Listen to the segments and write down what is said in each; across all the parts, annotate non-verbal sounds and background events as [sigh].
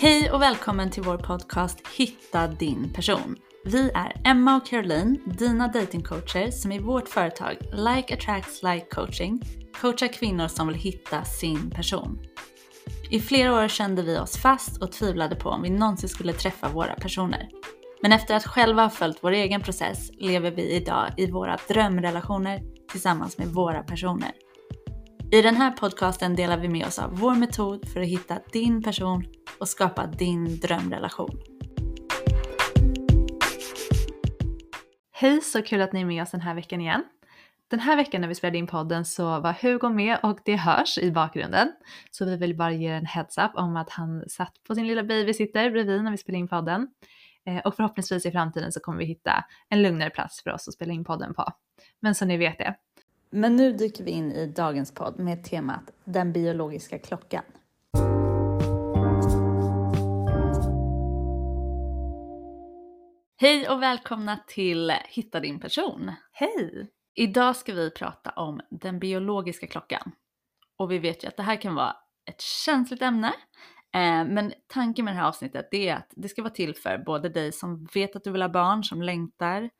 Hej och välkommen till vår podcast Hitta din person. Vi är Emma och Caroline, dina datingcoacher som i vårt företag Like Attracts Like Coaching coachar kvinnor som vill hitta sin person. I flera år kände vi oss fast och tvivlade på om vi någonsin skulle träffa våra personer. Men efter att själva ha följt vår egen process lever vi idag i våra drömrelationer tillsammans med våra personer. I den här podcasten delar vi med oss av vår metod för att hitta din person och skapa din drömrelation. Hej, så kul att ni är med oss den här veckan igen. Den här veckan när vi spelade in podden så var Hugo med och det hörs i bakgrunden. Så vi vill bara ge en heads up om att han satt på sin lilla babysitter bredvid när vi spelade in podden. Eh, och förhoppningsvis i framtiden så kommer vi hitta en lugnare plats för oss att spela in podden på. Men så ni vet det. Men nu dyker vi in i dagens podd med temat Den biologiska klockan. Hej och välkomna till Hitta din person. Hej! Idag ska vi prata om den biologiska klockan. Och vi vet ju att det här kan vara ett känsligt ämne. Eh, men tanken med det här avsnittet är att det ska vara till för både dig som vet att du vill ha barn, som längtar,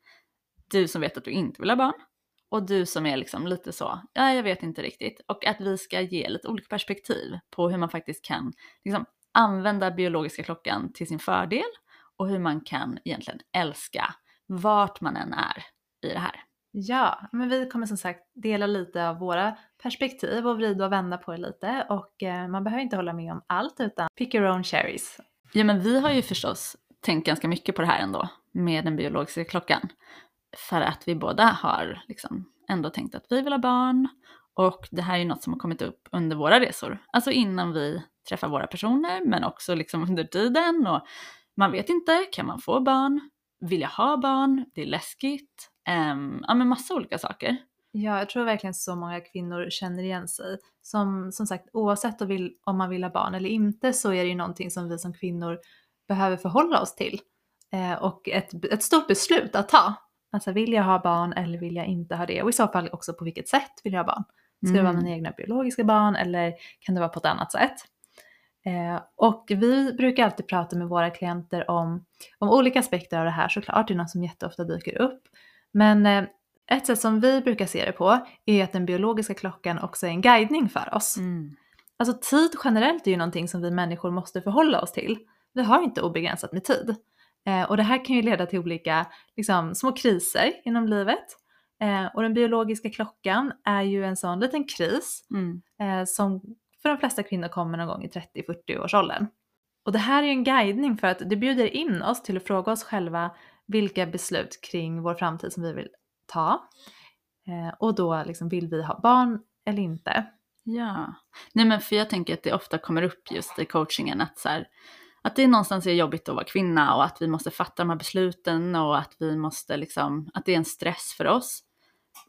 du som vet att du inte vill ha barn och du som är liksom lite så, ja jag vet inte riktigt. Och att vi ska ge lite olika perspektiv på hur man faktiskt kan liksom, använda biologiska klockan till sin fördel och hur man kan egentligen älska vart man än är i det här. Ja, men vi kommer som sagt dela lite av våra perspektiv och vrida och vända på det lite och eh, man behöver inte hålla med om allt utan pick your own cherries. Ja men vi har ju förstås tänkt ganska mycket på det här ändå med den biologiska klockan. För att vi båda har liksom ändå tänkt att vi vill ha barn och det här är ju något som har kommit upp under våra resor. Alltså innan vi träffar våra personer men också liksom under tiden och man vet inte, kan man få barn? Vill jag ha barn? Det är läskigt. Um, ja men massa olika saker. Ja, jag tror verkligen så många kvinnor känner igen sig. Som, som sagt, oavsett om man vill ha barn eller inte så är det ju någonting som vi som kvinnor behöver förhålla oss till. Eh, och ett, ett stort beslut att ta. Alltså vill jag ha barn eller vill jag inte ha det? Och i så fall också på vilket sätt vill jag ha barn? Ska det vara mm. mina egna biologiska barn eller kan det vara på ett annat sätt? Eh, och vi brukar alltid prata med våra klienter om, om olika aspekter av det här såklart, det är något som jätteofta dyker upp. Men eh, ett sätt som vi brukar se det på är att den biologiska klockan också är en guidning för oss. Mm. Alltså tid generellt är ju någonting som vi människor måste förhålla oss till. Vi har inte obegränsat med tid. Eh, och det här kan ju leda till olika liksom, små kriser inom livet. Eh, och den biologiska klockan är ju en sån liten kris mm. eh, som för de flesta kvinnor kommer någon gång i 30-40 års åldern. Och det här är ju en guidning för att det bjuder in oss till att fråga oss själva vilka beslut kring vår framtid som vi vill ta. Och då liksom, vill vi ha barn eller inte? Ja, nej men för jag tänker att det ofta kommer upp just i coachingen att så här, att det någonstans är jobbigt att vara kvinna och att vi måste fatta de här besluten och att vi måste liksom, att det är en stress för oss.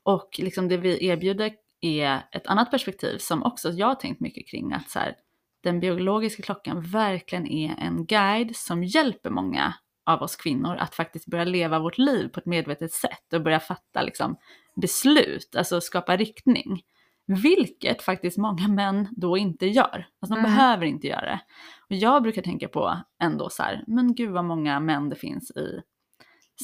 Och liksom det vi erbjuder är ett annat perspektiv som också jag har tänkt mycket kring att så här, den biologiska klockan verkligen är en guide som hjälper många av oss kvinnor att faktiskt börja leva vårt liv på ett medvetet sätt och börja fatta liksom, beslut, alltså skapa riktning. Vilket faktiskt många män då inte gör. Alltså de mm. behöver inte göra det. Och jag brukar tänka på ändå så här, men gud vad många män det finns i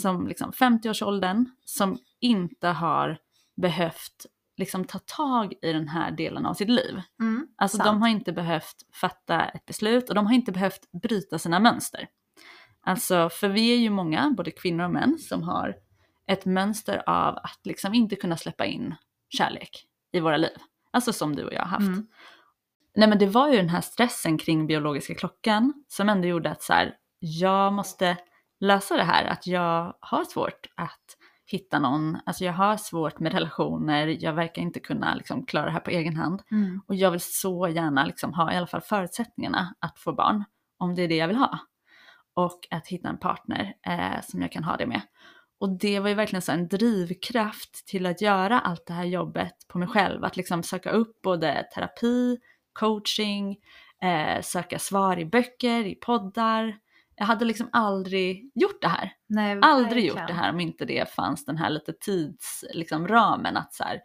som liksom 50-årsåldern som inte har behövt liksom ta tag i den här delen av sitt liv. Mm, alltså sant. de har inte behövt fatta ett beslut och de har inte behövt bryta sina mönster. Alltså för vi är ju många, både kvinnor och män, som har ett mönster av att liksom inte kunna släppa in kärlek i våra liv. Alltså som du och jag har haft. Mm. Nej men det var ju den här stressen kring biologiska klockan som ändå gjorde att så här, jag måste lösa det här, att jag har svårt att hitta någon, alltså jag har svårt med relationer, jag verkar inte kunna liksom klara det här på egen hand. Mm. Och jag vill så gärna liksom ha i alla fall förutsättningarna att få barn, om det är det jag vill ha. Och att hitta en partner eh, som jag kan ha det med. Och det var ju verkligen så en drivkraft till att göra allt det här jobbet på mig själv. Att liksom söka upp både terapi, coaching, eh, söka svar i böcker, i poddar. Jag hade liksom aldrig gjort det här. Nej, aldrig gjort det här om inte det fanns den här lite tidsramen liksom, att så här,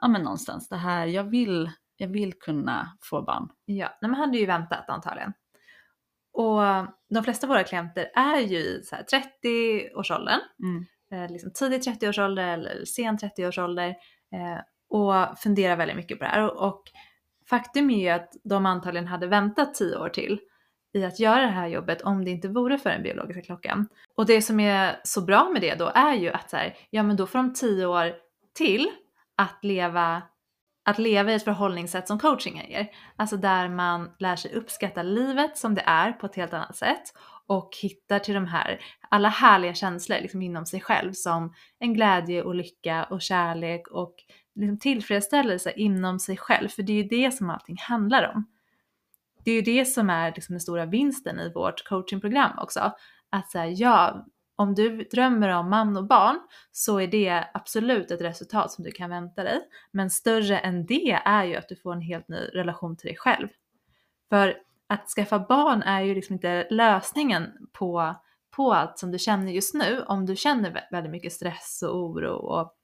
ja men någonstans det här, jag vill, jag vill kunna få barn. Ja, men man hade ju väntat antagligen. Och de flesta av våra klienter är ju i så här 30-årsåldern, Mm. eh, liksom tidig 30-årsålder eller sen 30-årsålder eh, och funderar väldigt mycket på det här. Och, och faktum är ju att de antagligen hade väntat 10 år till i att göra det här jobbet om det inte vore för den biologiska klockan. Och det som är så bra med det då är ju att så här, ja men då får de 10 år till att leva att leva i ett förhållningssätt som coachingen ger. Alltså där man lär sig uppskatta livet som det är på ett helt annat sätt och hittar till de här alla härliga känslor liksom inom sig själv som en glädje och lycka och kärlek och liksom tillfredsställelse inom sig själv. För det är ju det som allting handlar om. Det är ju det som är liksom den stora vinsten i vårt coachingprogram också. Att säga ja, om du drömmer om man och barn så är det absolut ett resultat som du kan vänta dig. Men större än det är ju att du får en helt ny relation till dig själv. För att skaffa barn är ju liksom inte lösningen på, på allt som du känner just nu om du känner väldigt mycket stress och oro och,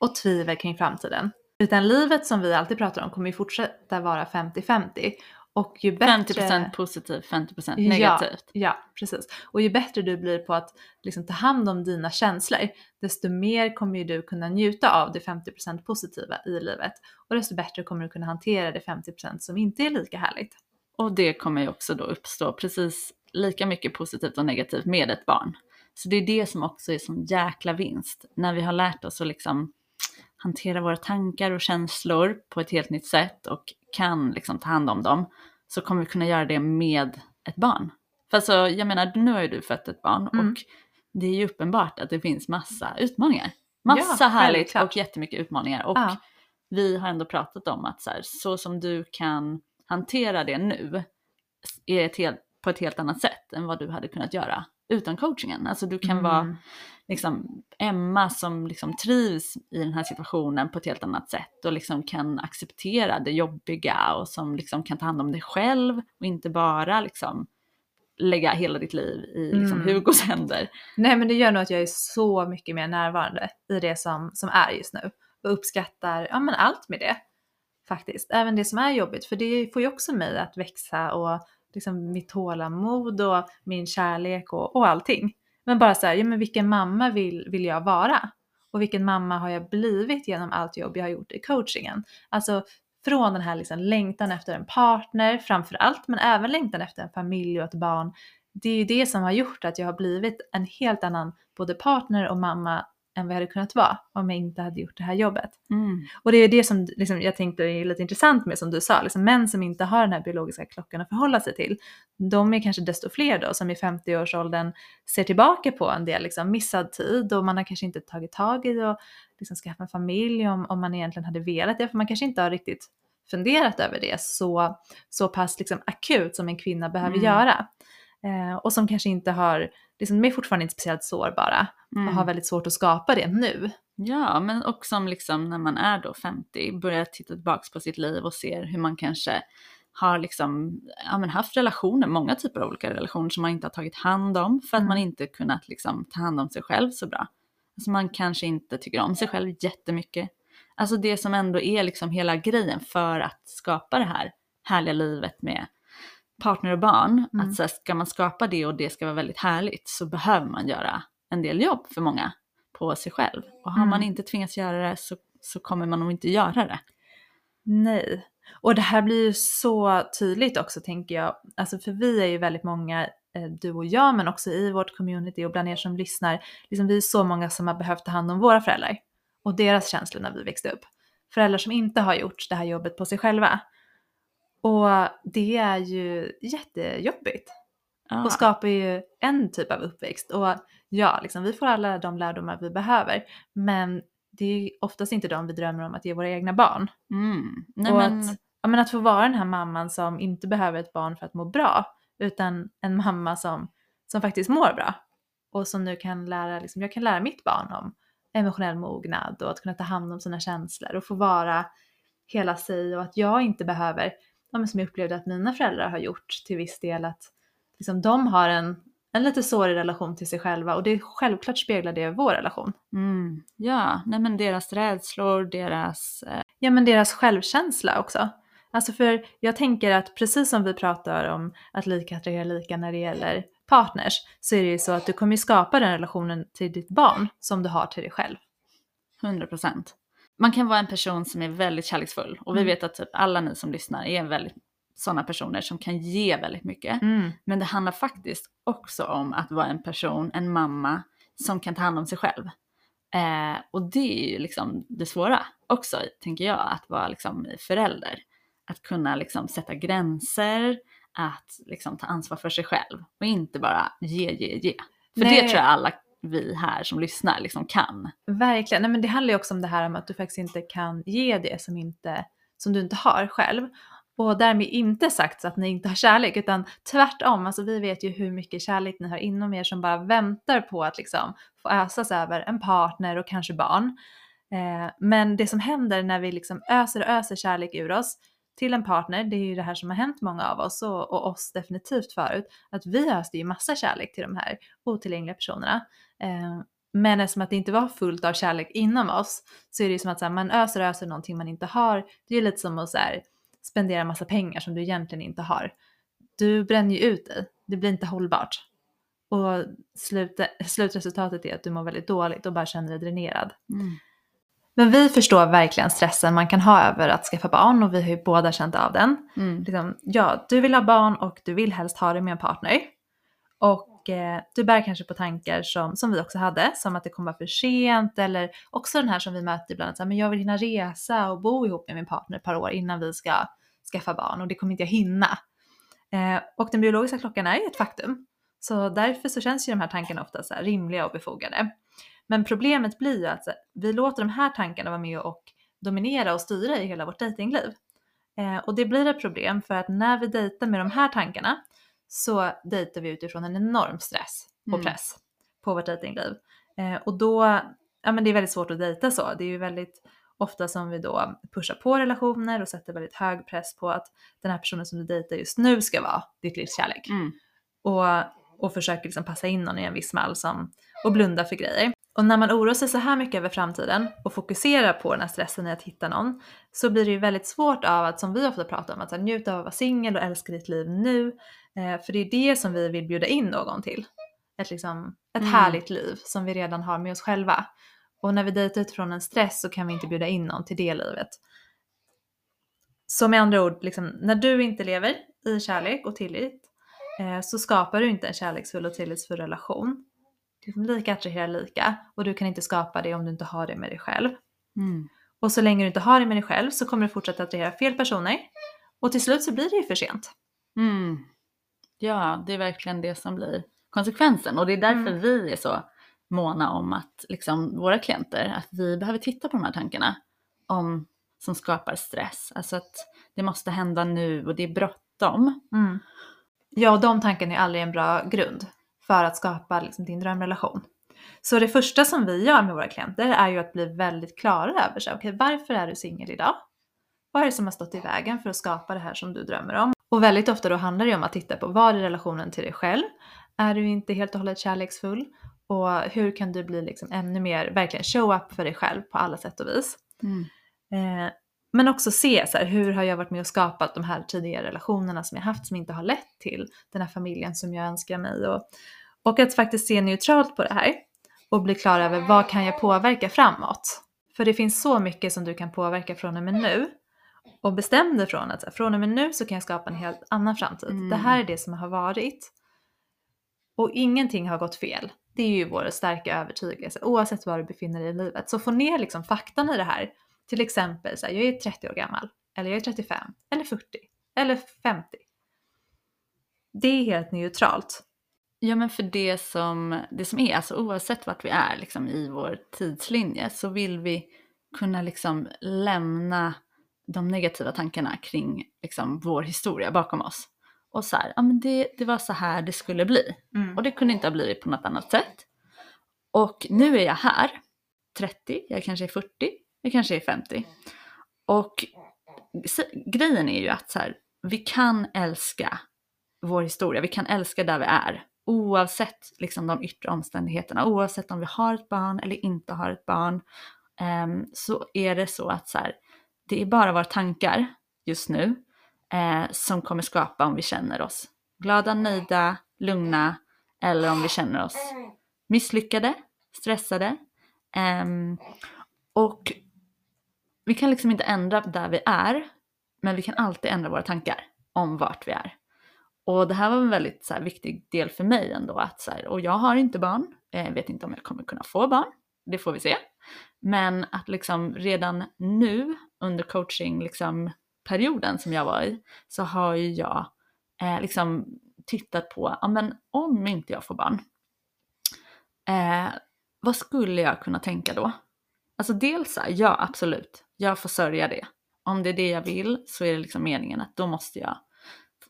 och tvivel kring framtiden. Utan livet som vi alltid pratar om kommer ju fortsätta vara 50-50. Och ju bättre... 50% positivt, 50% Ja. negativt. Ja, precis. Och ju bättre du blir på att liksom ta hand om dina känslor, desto mer kommer ju du kunna njuta av det 50% positiva i livet. Och desto bättre kommer du kunna hantera det 50% som inte är lika härligt. Och det kommer ju också då uppstå precis lika mycket positivt och negativt med ett barn. Så det är det som också är sån jäkla vinst. När vi har lärt oss att liksom hantera våra tankar och känslor på ett helt nytt sätt och kan liksom ta hand om dem så kommer vi kunna göra det med ett barn. För alltså, jag menar, nu har ju du fött ett barn Mm. och det är ju uppenbart att det finns massa utmaningar. Massa Ja, härligt och jättemycket utmaningar. Och Ja. vi har ändå pratat om att så, här, så som du kan hantera det nu är ett helt, på ett helt annat sätt än vad du hade kunnat göra utan coachingen. Alltså du kan vara Mm. liksom Emma som liksom trivs i den här situationen på ett helt annat sätt och liksom kan acceptera det jobbiga och som liksom kan ta hand om dig själv och inte bara liksom lägga hela ditt liv i liksom Mm. Hugos händer. Nej men det gör nog att jag är så mycket mer närvarande i det som, som är just nu. Och uppskattar ja, men allt med det. Faktiskt. Även det som är jobbigt. För det får ju också mig att växa och liksom mitt tålamod och min kärlek och, och allting. Men bara så här, ja men vilken mamma vill, vill jag vara? Och vilken mamma har jag blivit genom allt jobb jag har gjort i coachingen? Alltså från den här liksom längtan efter en partner framför allt, men även längtan efter en familj och ett barn. Det är ju det som har gjort att jag har blivit en helt annan både partner och mamma än vad jag hade kunnat vara om jag inte hade gjort det här jobbet. Mm. Och det är det som liksom, jag tänkte är lite intressant med som du sa, liksom, män som inte har den här biologiska klockan att förhålla sig till, de är kanske desto fler då som i 50-årsåldern ser tillbaka på en del liksom, missad tid och man har kanske inte tagit tag i att liksom, skaffa en familj om, om man egentligen hade velat det, för man kanske inte har riktigt funderat över det så, så pass liksom, akut som en kvinna behöver Mm. göra. Eh, och som kanske inte har, liksom, de är fortfarande inte speciellt sårbara och Mm. har väldigt svårt att skapa det nu. Ja, men också om liksom när man är då 50, börjar titta tillbaka på sitt liv och ser hur man kanske har liksom, ja, men haft relationer, många typer av olika relationer som man inte har tagit hand om för att Mm. man inte kunnat liksom ta hand om sig själv så bra. Alltså man kanske inte tycker om sig själv jättemycket. Alltså det som ändå är liksom hela grejen för att skapa det här härliga livet med partner och barn, Mm. att så här, ska man skapa det och det ska vara väldigt härligt så behöver man göra en del jobb för många på sig själv. Och har man Mm. inte tvingats göra det så, så kommer man nog inte göra det. Nej. Och det här blir ju så tydligt också tänker jag. Alltså för vi är ju väldigt många, eh, du och jag, men också i vårt community och bland er som lyssnar. Liksom vi är så många som har behövt ta hand om våra föräldrar och deras känslor när vi växte upp. Föräldrar som inte har gjort det här jobbet på sig själva. Och det är ju jättejobbigt Ja. och skapar ju en typ av uppväxt. Och ja, liksom, vi får alla de lärdomar vi behöver. Men det är ju oftast inte de vi drömmer om att ge våra egna barn. Mm. Nej, och men, att, ja, men att få vara den här mamman som inte behöver ett barn för att må bra, utan en mamma som, som faktiskt mår bra. Och som nu kan lära, liksom, jag kan lära mitt barn om emotionell mognad och att kunna ta hand om sina känslor och få vara hela sig och att jag inte behöver, ja, som jag upplevde att mina föräldrar har gjort till viss del, att liksom, de har en, en lite sårig relation till sig själva och det är självklart speglar det vår relation. mm, ja, nej men deras rädslor, deras... Eh, Ja men deras självkänsla också. Alltså för jag tänker att precis som vi pratar om att lika attraherar lika när det gäller partners så är det ju så att du kommer skapa den relationen till ditt barn som du har till dig själv. 100 procent. Man kan vara en person som är väldigt kärleksfull och vi Mm. vet att typ alla ni som lyssnar är väldigt sådana personer som kan ge väldigt mycket. Mm. Men det handlar faktiskt också om att vara en person, en mamma, som kan ta hand om sig själv. Eh, och det är ju liksom det svåra också, tänker jag, att vara liksom förälder. Att kunna liksom sätta gränser, att liksom ta ansvar för sig själv och inte bara ge, ge, ge. För Nej. det tror jag alla vi här som lyssnar liksom kan. Verkligen, Nej, men det handlar ju också om det här om att du faktiskt inte kan ge det som, inte, som du inte har själv. Och därmed inte sagt att ni inte har kärlek utan tvärtom, alltså vi vet ju hur mycket kärlek ni har inom er som bara väntar på att liksom få ösas över en partner och kanske barn. Eh, men det som händer när vi liksom öser och öser kärlek ur oss till en partner, det är ju det här som har hänt många av oss och, och oss definitivt förut, att vi öste ju massa kärlek till de här otillgängliga personerna. Eh, men eftersom att det inte var fullt av kärlek inom oss så är det ju som att så här, man öser och öser någonting man inte har. Det är ju lite som att så här, spendera massa pengar som du egentligen inte har. Du bränner ju ut dig, det blir inte hållbart. Och slut, slutresultatet är att du mår väldigt dåligt och bara känner dig dränerad. Mm. Men vi förstår verkligen stressen man kan ha över att skaffa barn och vi har ju båda känt av den. Mm. Liksom, ja, du vill ha barn och du vill helst ha det med en partner. Och eh, du bär kanske på tankar som, som vi också hade, som att det kommer för sent eller också den här som vi möter ibland, att men jag vill hinna resa och bo ihop med min partner ett par år innan vi ska skaffa barn och det kommer inte jag hinna. Eh, och den biologiska klockan är ju ett faktum. Så därför så känns ju de här tankarna ofta så rimliga och befogade. Men problemet blir ju att vi låter de här tankarna vara med och dominera och styra i hela vårt dejtingliv. Eh, och det blir ett problem för att när vi dejtar med de här tankarna så dejtar vi utifrån en enorm stress och Mm. press på vårt dejtingliv. Eh, och då, ja men det är väldigt svårt att dejta så. Det är ju väldigt ofta som vi då pushar på relationer och sätter väldigt hög press på att den här personen som du dejtar just nu ska vara ditt livs kärlek. Mm. Och, och försöker liksom passa in någon i en viss mall som, och blunda för grejer. Och när man oroar sig så här mycket över framtiden och fokuserar på den här stressen i att hitta någon så blir det ju väldigt svårt av att, som vi ofta pratar om, att njuta av att vara singel och älska ditt liv nu. Eh, för det är det som vi vill bjuda in någon till. Ett, liksom, ett Mm. härligt liv som vi redan har med oss själva. Och när vi dejtar utifrån en stress så kan vi inte bjuda in någon till det livet. Så med andra ord, liksom, när du inte lever i kärlek och tillit eh, så skapar du inte en kärleksfull och tillitsfull relation. Liksom lika attraherar lika och du kan inte skapa det om du inte har det med dig själv. Mm. Och så länge du inte har det med dig själv så kommer du fortsätta attrahera fel personer och till slut så blir det ju för sent. Mm. Ja, det är verkligen det som blir konsekvensen och det är därför Mm. vi är så måna om att liksom, våra klienter, att vi behöver titta på de här tankarna om, som skapar stress. Alltså att det måste hända nu och det är bråttom. Mm. Ja, och de tankarna är aldrig en bra grund för att skapa liksom, din drömrelation. Så det första som vi gör med våra klienter är ju att bli väldigt klara över sig. Okej, varför är du singel idag? Vad är det som har stått i vägen för att skapa det här som du drömmer om? Och väldigt ofta då handlar det om att titta på vad är relationen till dig själv? Är du inte helt och hållet kärleksfull? Och hur kan du bli liksom ännu mer, verkligen show up för dig själv på alla sätt och vis? Eh, men också se så här, hur har jag varit med och skapat de här tidigare relationerna som jag haft som inte har lett till den här familjen som jag önskar mig. Och, och att faktiskt se neutralt på det här och bli klar över vad kan jag påverka framåt? För det finns så mycket som du kan påverka från och med nu. Och bestäm dig från att från och med nu så kan jag skapa en helt annan framtid. Mm. Det här är det som har varit. Och ingenting har gått fel. Det är ju vår starka övertygelse oavsett var du befinner dig i livet. Så få ner liksom faktan i det här. Till exempel, så här, jag är 30 år gammal, eller jag är 35, eller 40, eller 50. Det är helt neutralt. Ja men för det som, det som är, alltså oavsett vart vi är liksom, i vår tidslinje så vill vi kunna liksom lämna de negativa tankarna kring liksom, vår historia bakom oss. Och så här, ja men det, det var så här det skulle bli. Och det kunde inte ha blivit på något annat sätt. Och nu är jag här, 30, jag kanske är 40, jag kanske är 50. Och grejen är ju att så här, vi kan älska vår historia, vi kan älska där vi är. Oavsett liksom, de yttre omständigheterna, oavsett om vi har ett barn eller inte har ett barn. um, så är det så att så här, det är bara våra tankar just nu eh, som kommer skapa om vi känner oss glada, nöjda, lugna eller om vi känner oss misslyckade, stressade. Um, och vi kan liksom inte ändra där vi är, men vi kan alltid ändra våra tankar om vart vi är. Och det här var en väldigt så här, viktig del för mig ändå att så här, och jag har inte barn, jag vet inte om jag kommer kunna få barn, det får vi se. Men att liksom redan nu under coaching liksom, perioden som jag var i så har ju jag eh, liksom tittat på, ja men om inte jag får barn, eh, vad skulle jag kunna tänka då? Alltså dels här, ja absolut, jag får sörja det. Om det är det jag vill så är det liksom meningen att då måste jag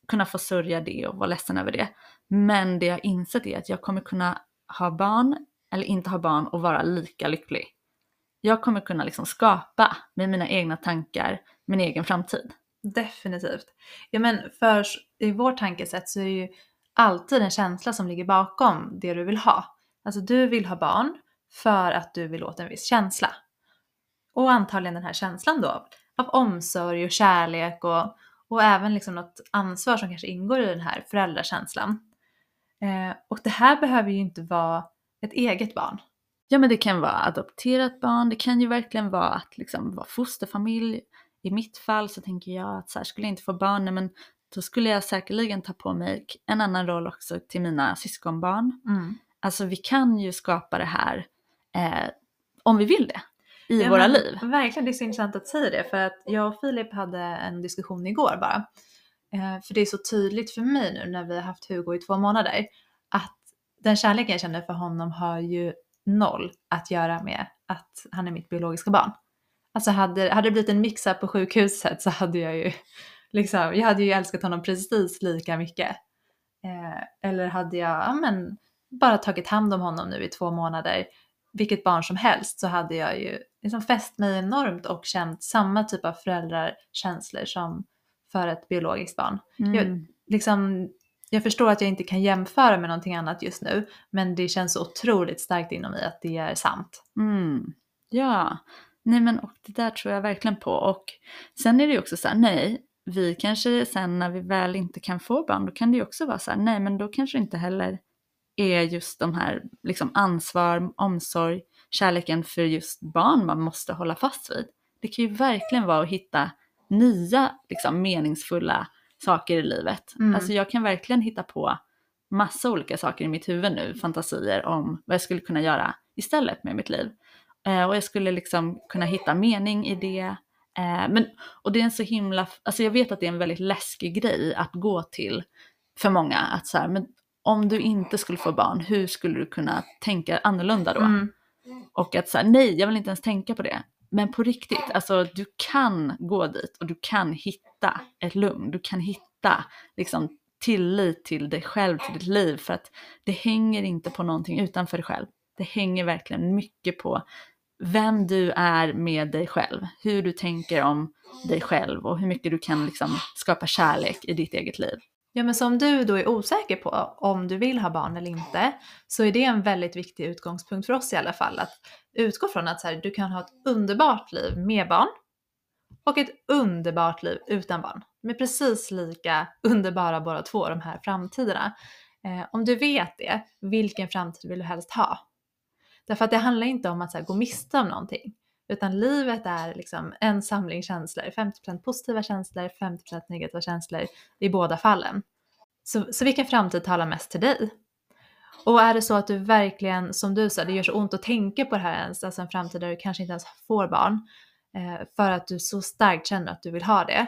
kunna få sörja det och vara ledsen över det. Men det jag insett är att jag kommer kunna ha barn eller inte ha barn och vara lika lycklig. Jag kommer kunna liksom skapa med mina egna tankar min egen framtid. Definitivt. Ja men för i vårt tankesätt så är det ju alltid en känsla som ligger bakom det du vill ha. Alltså du vill ha barn för att du vill åt en viss känsla. Och antagligen den här känslan då av omsorg och kärlek och, och även liksom något ansvar som kanske ingår i den här föräldrakänslan. Eh, och det här behöver ju inte vara ett eget barn. Ja men det kan vara adopterat barn, det kan ju verkligen vara att liksom vara fosterfamilj. I mitt fall så tänker jag att så här, skulle jag inte få barn, men då skulle jag säkerligen ta på mig en annan roll också till mina syskonbarn. Mm. Alltså vi kan ju skapa det här eh, om vi vill det i Ja, våra men liv. Verkligen, det är så intressant att säga det för att jag och Filip hade en diskussion igår bara. Eh, för det är så tydligt för mig nu när vi har haft Hugo i två månader att den kärleken jag känner för honom har ju noll att göra med att han är mitt biologiska barn. Alltså hade, hade det blivit en mix på sjukhuset så hade jag ju [laughs] liksom, jag hade ju älskat honom precis lika mycket. Eh, eller hade jag, ja men, bara tagit hand om honom nu i två månader, vilket barn som helst, så hade jag ju liksom fäst mig enormt och känt samma typ av föräldrakänslor som för ett biologiskt barn. Mm. Jag, liksom, jag förstår att jag inte kan jämföra med någonting annat just nu, men det känns otroligt starkt inom mig att det är sant. Mm. Ja, nej men och det där tror jag verkligen på. Och sen är det ju också så här, nej, vi kanske sen när vi väl inte kan få barn, då kan det ju också vara så här, nej men då kanske inte heller är just de här liksom ansvar, omsorg, kärleken för just barn man måste hålla fast vid. Det kan ju verkligen vara att hitta nya liksom, meningsfulla saker i livet. Mm. Alltså jag kan verkligen hitta på massa olika saker i mitt huvud nu, fantasier om vad jag skulle kunna göra istället med mitt liv. Eh, och jag skulle liksom kunna hitta mening i det. Eh, men, och det är en så himla, alltså jag vet att det är en väldigt läskig grej att gå till för många. Att så här, men om du inte skulle få barn, hur skulle du kunna tänka annorlunda då? Mm. Och att säga nej, jag vill inte ens tänka på det. Men på riktigt, alltså du kan gå dit och du kan hitta ett lugn. Du kan hitta liksom tillit till dig själv, till ditt liv. För att det hänger inte på någonting utanför dig själv. Det hänger verkligen mycket på vem du är med dig själv. Hur du tänker om dig själv och hur mycket du kan liksom skapa kärlek i ditt eget liv. Ja men som du då är osäker på om du vill ha barn eller inte så är det en väldigt viktig utgångspunkt för oss i alla fall. Att utgå från att så här, du kan ha ett underbart liv med barn och ett underbart liv utan barn. De är precis lika underbara båda två, de här framtiderna. Eh, om du vet det, vilken framtid vill du helst ha? Därför att det handlar inte om att så här, gå miste om någonting. Utan livet är liksom en samling känslor. 50% positiva känslor, 50% negativa känslor i båda fallen. Så, så vilken framtid talar mest till dig? Och är det så att du verkligen, som du sa, det gör så ont att tänka på det här ens, alltså en framtid där du kanske inte ens får barn, eh, för att du så starkt känner att du vill ha det.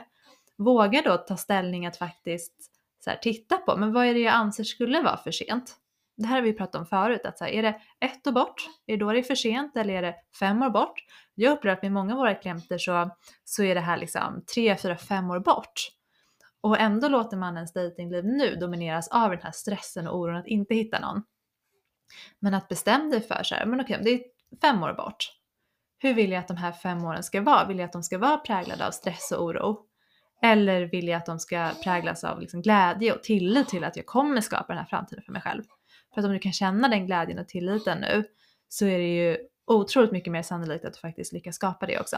Våga då ta ställning att faktiskt så här, titta på, men vad är det jag anser skulle vara för sent? Det här har vi pratat om förut, att så här, är det ett år bort? Är det då det är för sent eller är det fem år bort? Jag upplever att med många av våra klienter så, så är det här liksom tre, fyra, fem år bort. Och ändå låter man ens dejtingliv nu domineras av den här stressen och oron att inte hitta någon. Men att bestämma dig för så här, men okej, det är fem år bort. Hur vill jag att de här fem åren ska vara? Vill jag att de ska vara präglade av stress och oro? Eller vill jag att de ska präglas av liksom glädje och tillit till att jag kommer skapa den här framtiden för mig själv? För att om du kan känna den glädjen och tilliten nu så är det ju otroligt mycket mer sannolikt att du faktiskt lyckas skapa det också.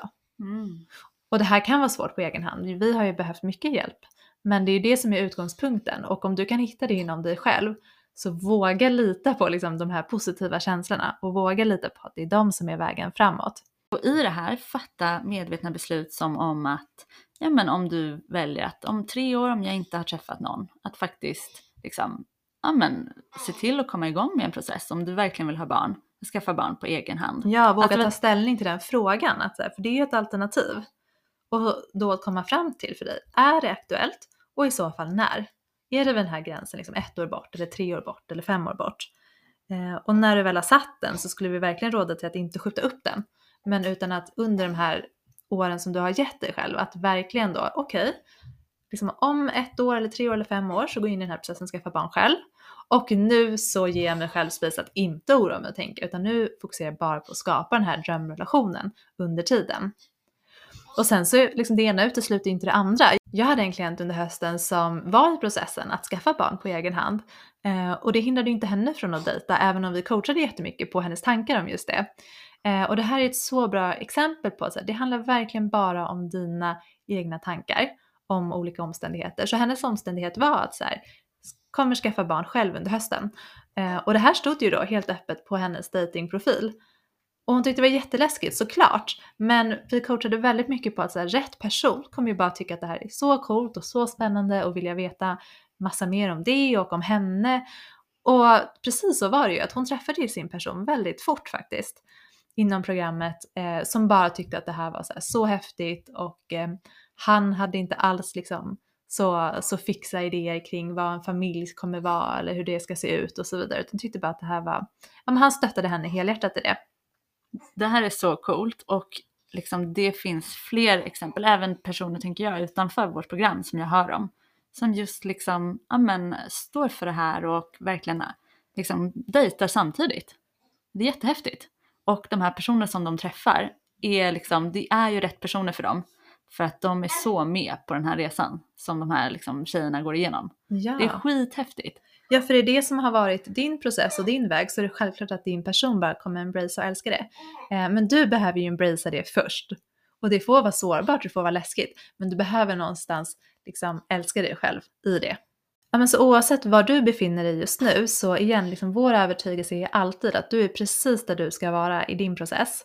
Och det här kan vara svårt på egen hand. Vi har ju behövt mycket hjälp. Men det är ju det som är utgångspunkten och om du kan hitta det inom dig själv så våga lita på liksom de här positiva känslorna och våga lita på att det är de som är vägen framåt. Och i det här, fatta medvetna beslut som om att, ja men om du väljer att om tre år om jag inte har träffat någon, att faktiskt liksom, ja men se till att komma igång med en process om du verkligen vill ha barn, skaffa barn på egen hand. Ja, våga Att- ta ställning till den frågan, att, för det är ju ett alternativ. Och då att komma fram till för dig, är det aktuellt och i så fall när? Är det vid den här gränsen, liksom ett år bort eller tre år bort eller fem år bort? Eh, och när du väl har satt den så skulle vi verkligen råda till att inte skjuta upp den. Men utan att under de här åren som du har gett dig själv, att verkligen då, okej, liksom om ett år eller tre år eller fem år så går jag in i den här processen och skaffar barn själv. Och nu så ger jag mig själv space att inte oroa mig och tänka, utan nu fokuserar jag bara på att skapa den här drömrelationen under tiden. Och sen så liksom det ena utesluter inte det andra. Jag hade en klient under hösten som var i processen att skaffa barn på egen hand. Eh, och det hindrade ju inte henne från att dejta, även om vi coachade jättemycket på hennes tankar om just det. Eh, och det här är ett så bra exempel på att det handlar verkligen bara om dina egna tankar om olika omständigheter. Så hennes omständighet var att så här, kommer skaffa barn själv under hösten. Eh, och det här stod ju då helt öppet på hennes datingprofil. Och hon tyckte det var jätteläskigt såklart, men vi coachade väldigt mycket på att så här, rätt person kommer ju bara tycka att det här är så coolt och så spännande och vilja veta massa mer om det och om henne. Och precis så var det ju, att hon träffade ju sin person väldigt fort faktiskt inom programmet eh, som bara tyckte att det här var så, här, så häftigt och eh, han hade inte alls liksom så, så fixa idéer kring vad en familj kommer vara eller hur det ska se ut och så vidare utan tyckte bara att det här var, ja men han stöttade henne helhjärtat i det. Det här är så coolt och liksom det finns fler exempel, även personer tänker jag utanför vårt program som jag hör om. Som just liksom, ja men står för det här och verkligen liksom dejtar samtidigt. Det är jättehäftigt. Och de här personerna som de träffar är liksom, det är ju rätt personer för dem. För att de är så med på den här resan som de här liksom tjejerna går igenom. Ja. Det är skithäftigt. ja, för det är det som har varit din process och din väg så är det självklart att din person bara kommer embracea och älska det. Eh, men du behöver ju embracea det först. Och det får vara sårbart, det får vara läskigt, men du behöver någonstans liksom älska dig själv i det. Ja, men så oavsett var du befinner dig just nu så igen, liksom vår övertygelse är alltid att du är precis där du ska vara i din process.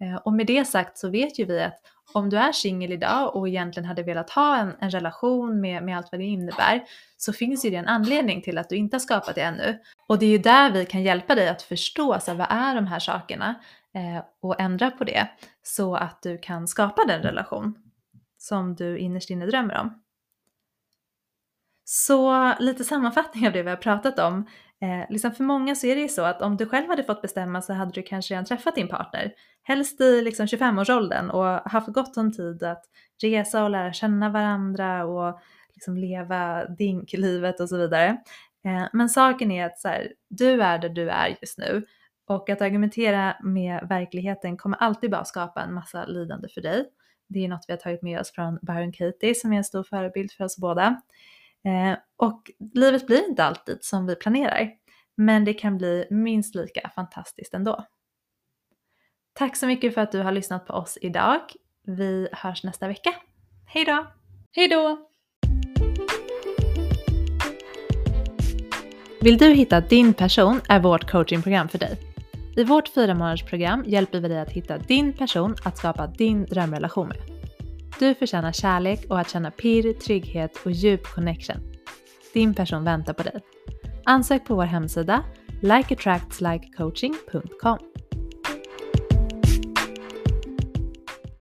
Eh, Och med det sagt så vet ju vi att om du är singel idag och egentligen hade velat ha en, en relation med, med allt vad det innebär så finns ju det en anledning till att du inte har skapat det ännu. Och det är ju där vi kan hjälpa dig att förstå så här, vad är de här sakerna eh, och ändra på det så att du kan skapa den relation som du innerst inne drömmer om. Så lite sammanfattning av det vi har pratat om. Eh, liksom för många så är det ju så att om du själv hade fått bestämma så hade du kanske redan träffat din partner. Helst i liksom 25-årsåldern och haft gott om tid att resa och lära känna varandra och liksom leva dinklivet och så vidare. Eh, men saken är att så här, du är där du är just nu och att argumentera med verkligheten kommer alltid bara skapa en massa lidande för dig. Det är något vi har tagit med oss från Byron Katie som är en stor förebild för oss båda. Eh, och livet blir inte alltid som vi planerar, men det kan bli minst lika fantastiskt ändå. Tack så mycket för att du har lyssnat på oss idag. Vi hörs nästa vecka. Hej då! Hej då! Vill du hitta din person är vårt coachingprogram för dig. I vårt fyra hjälper vi dig att hitta din person att skapa din drömrelation med. Du förtjänar kärlek och att känna pirr, trygghet och djup connection. Din person väntar på dig. Ansök på vår hemsida likeattractslikecoaching.com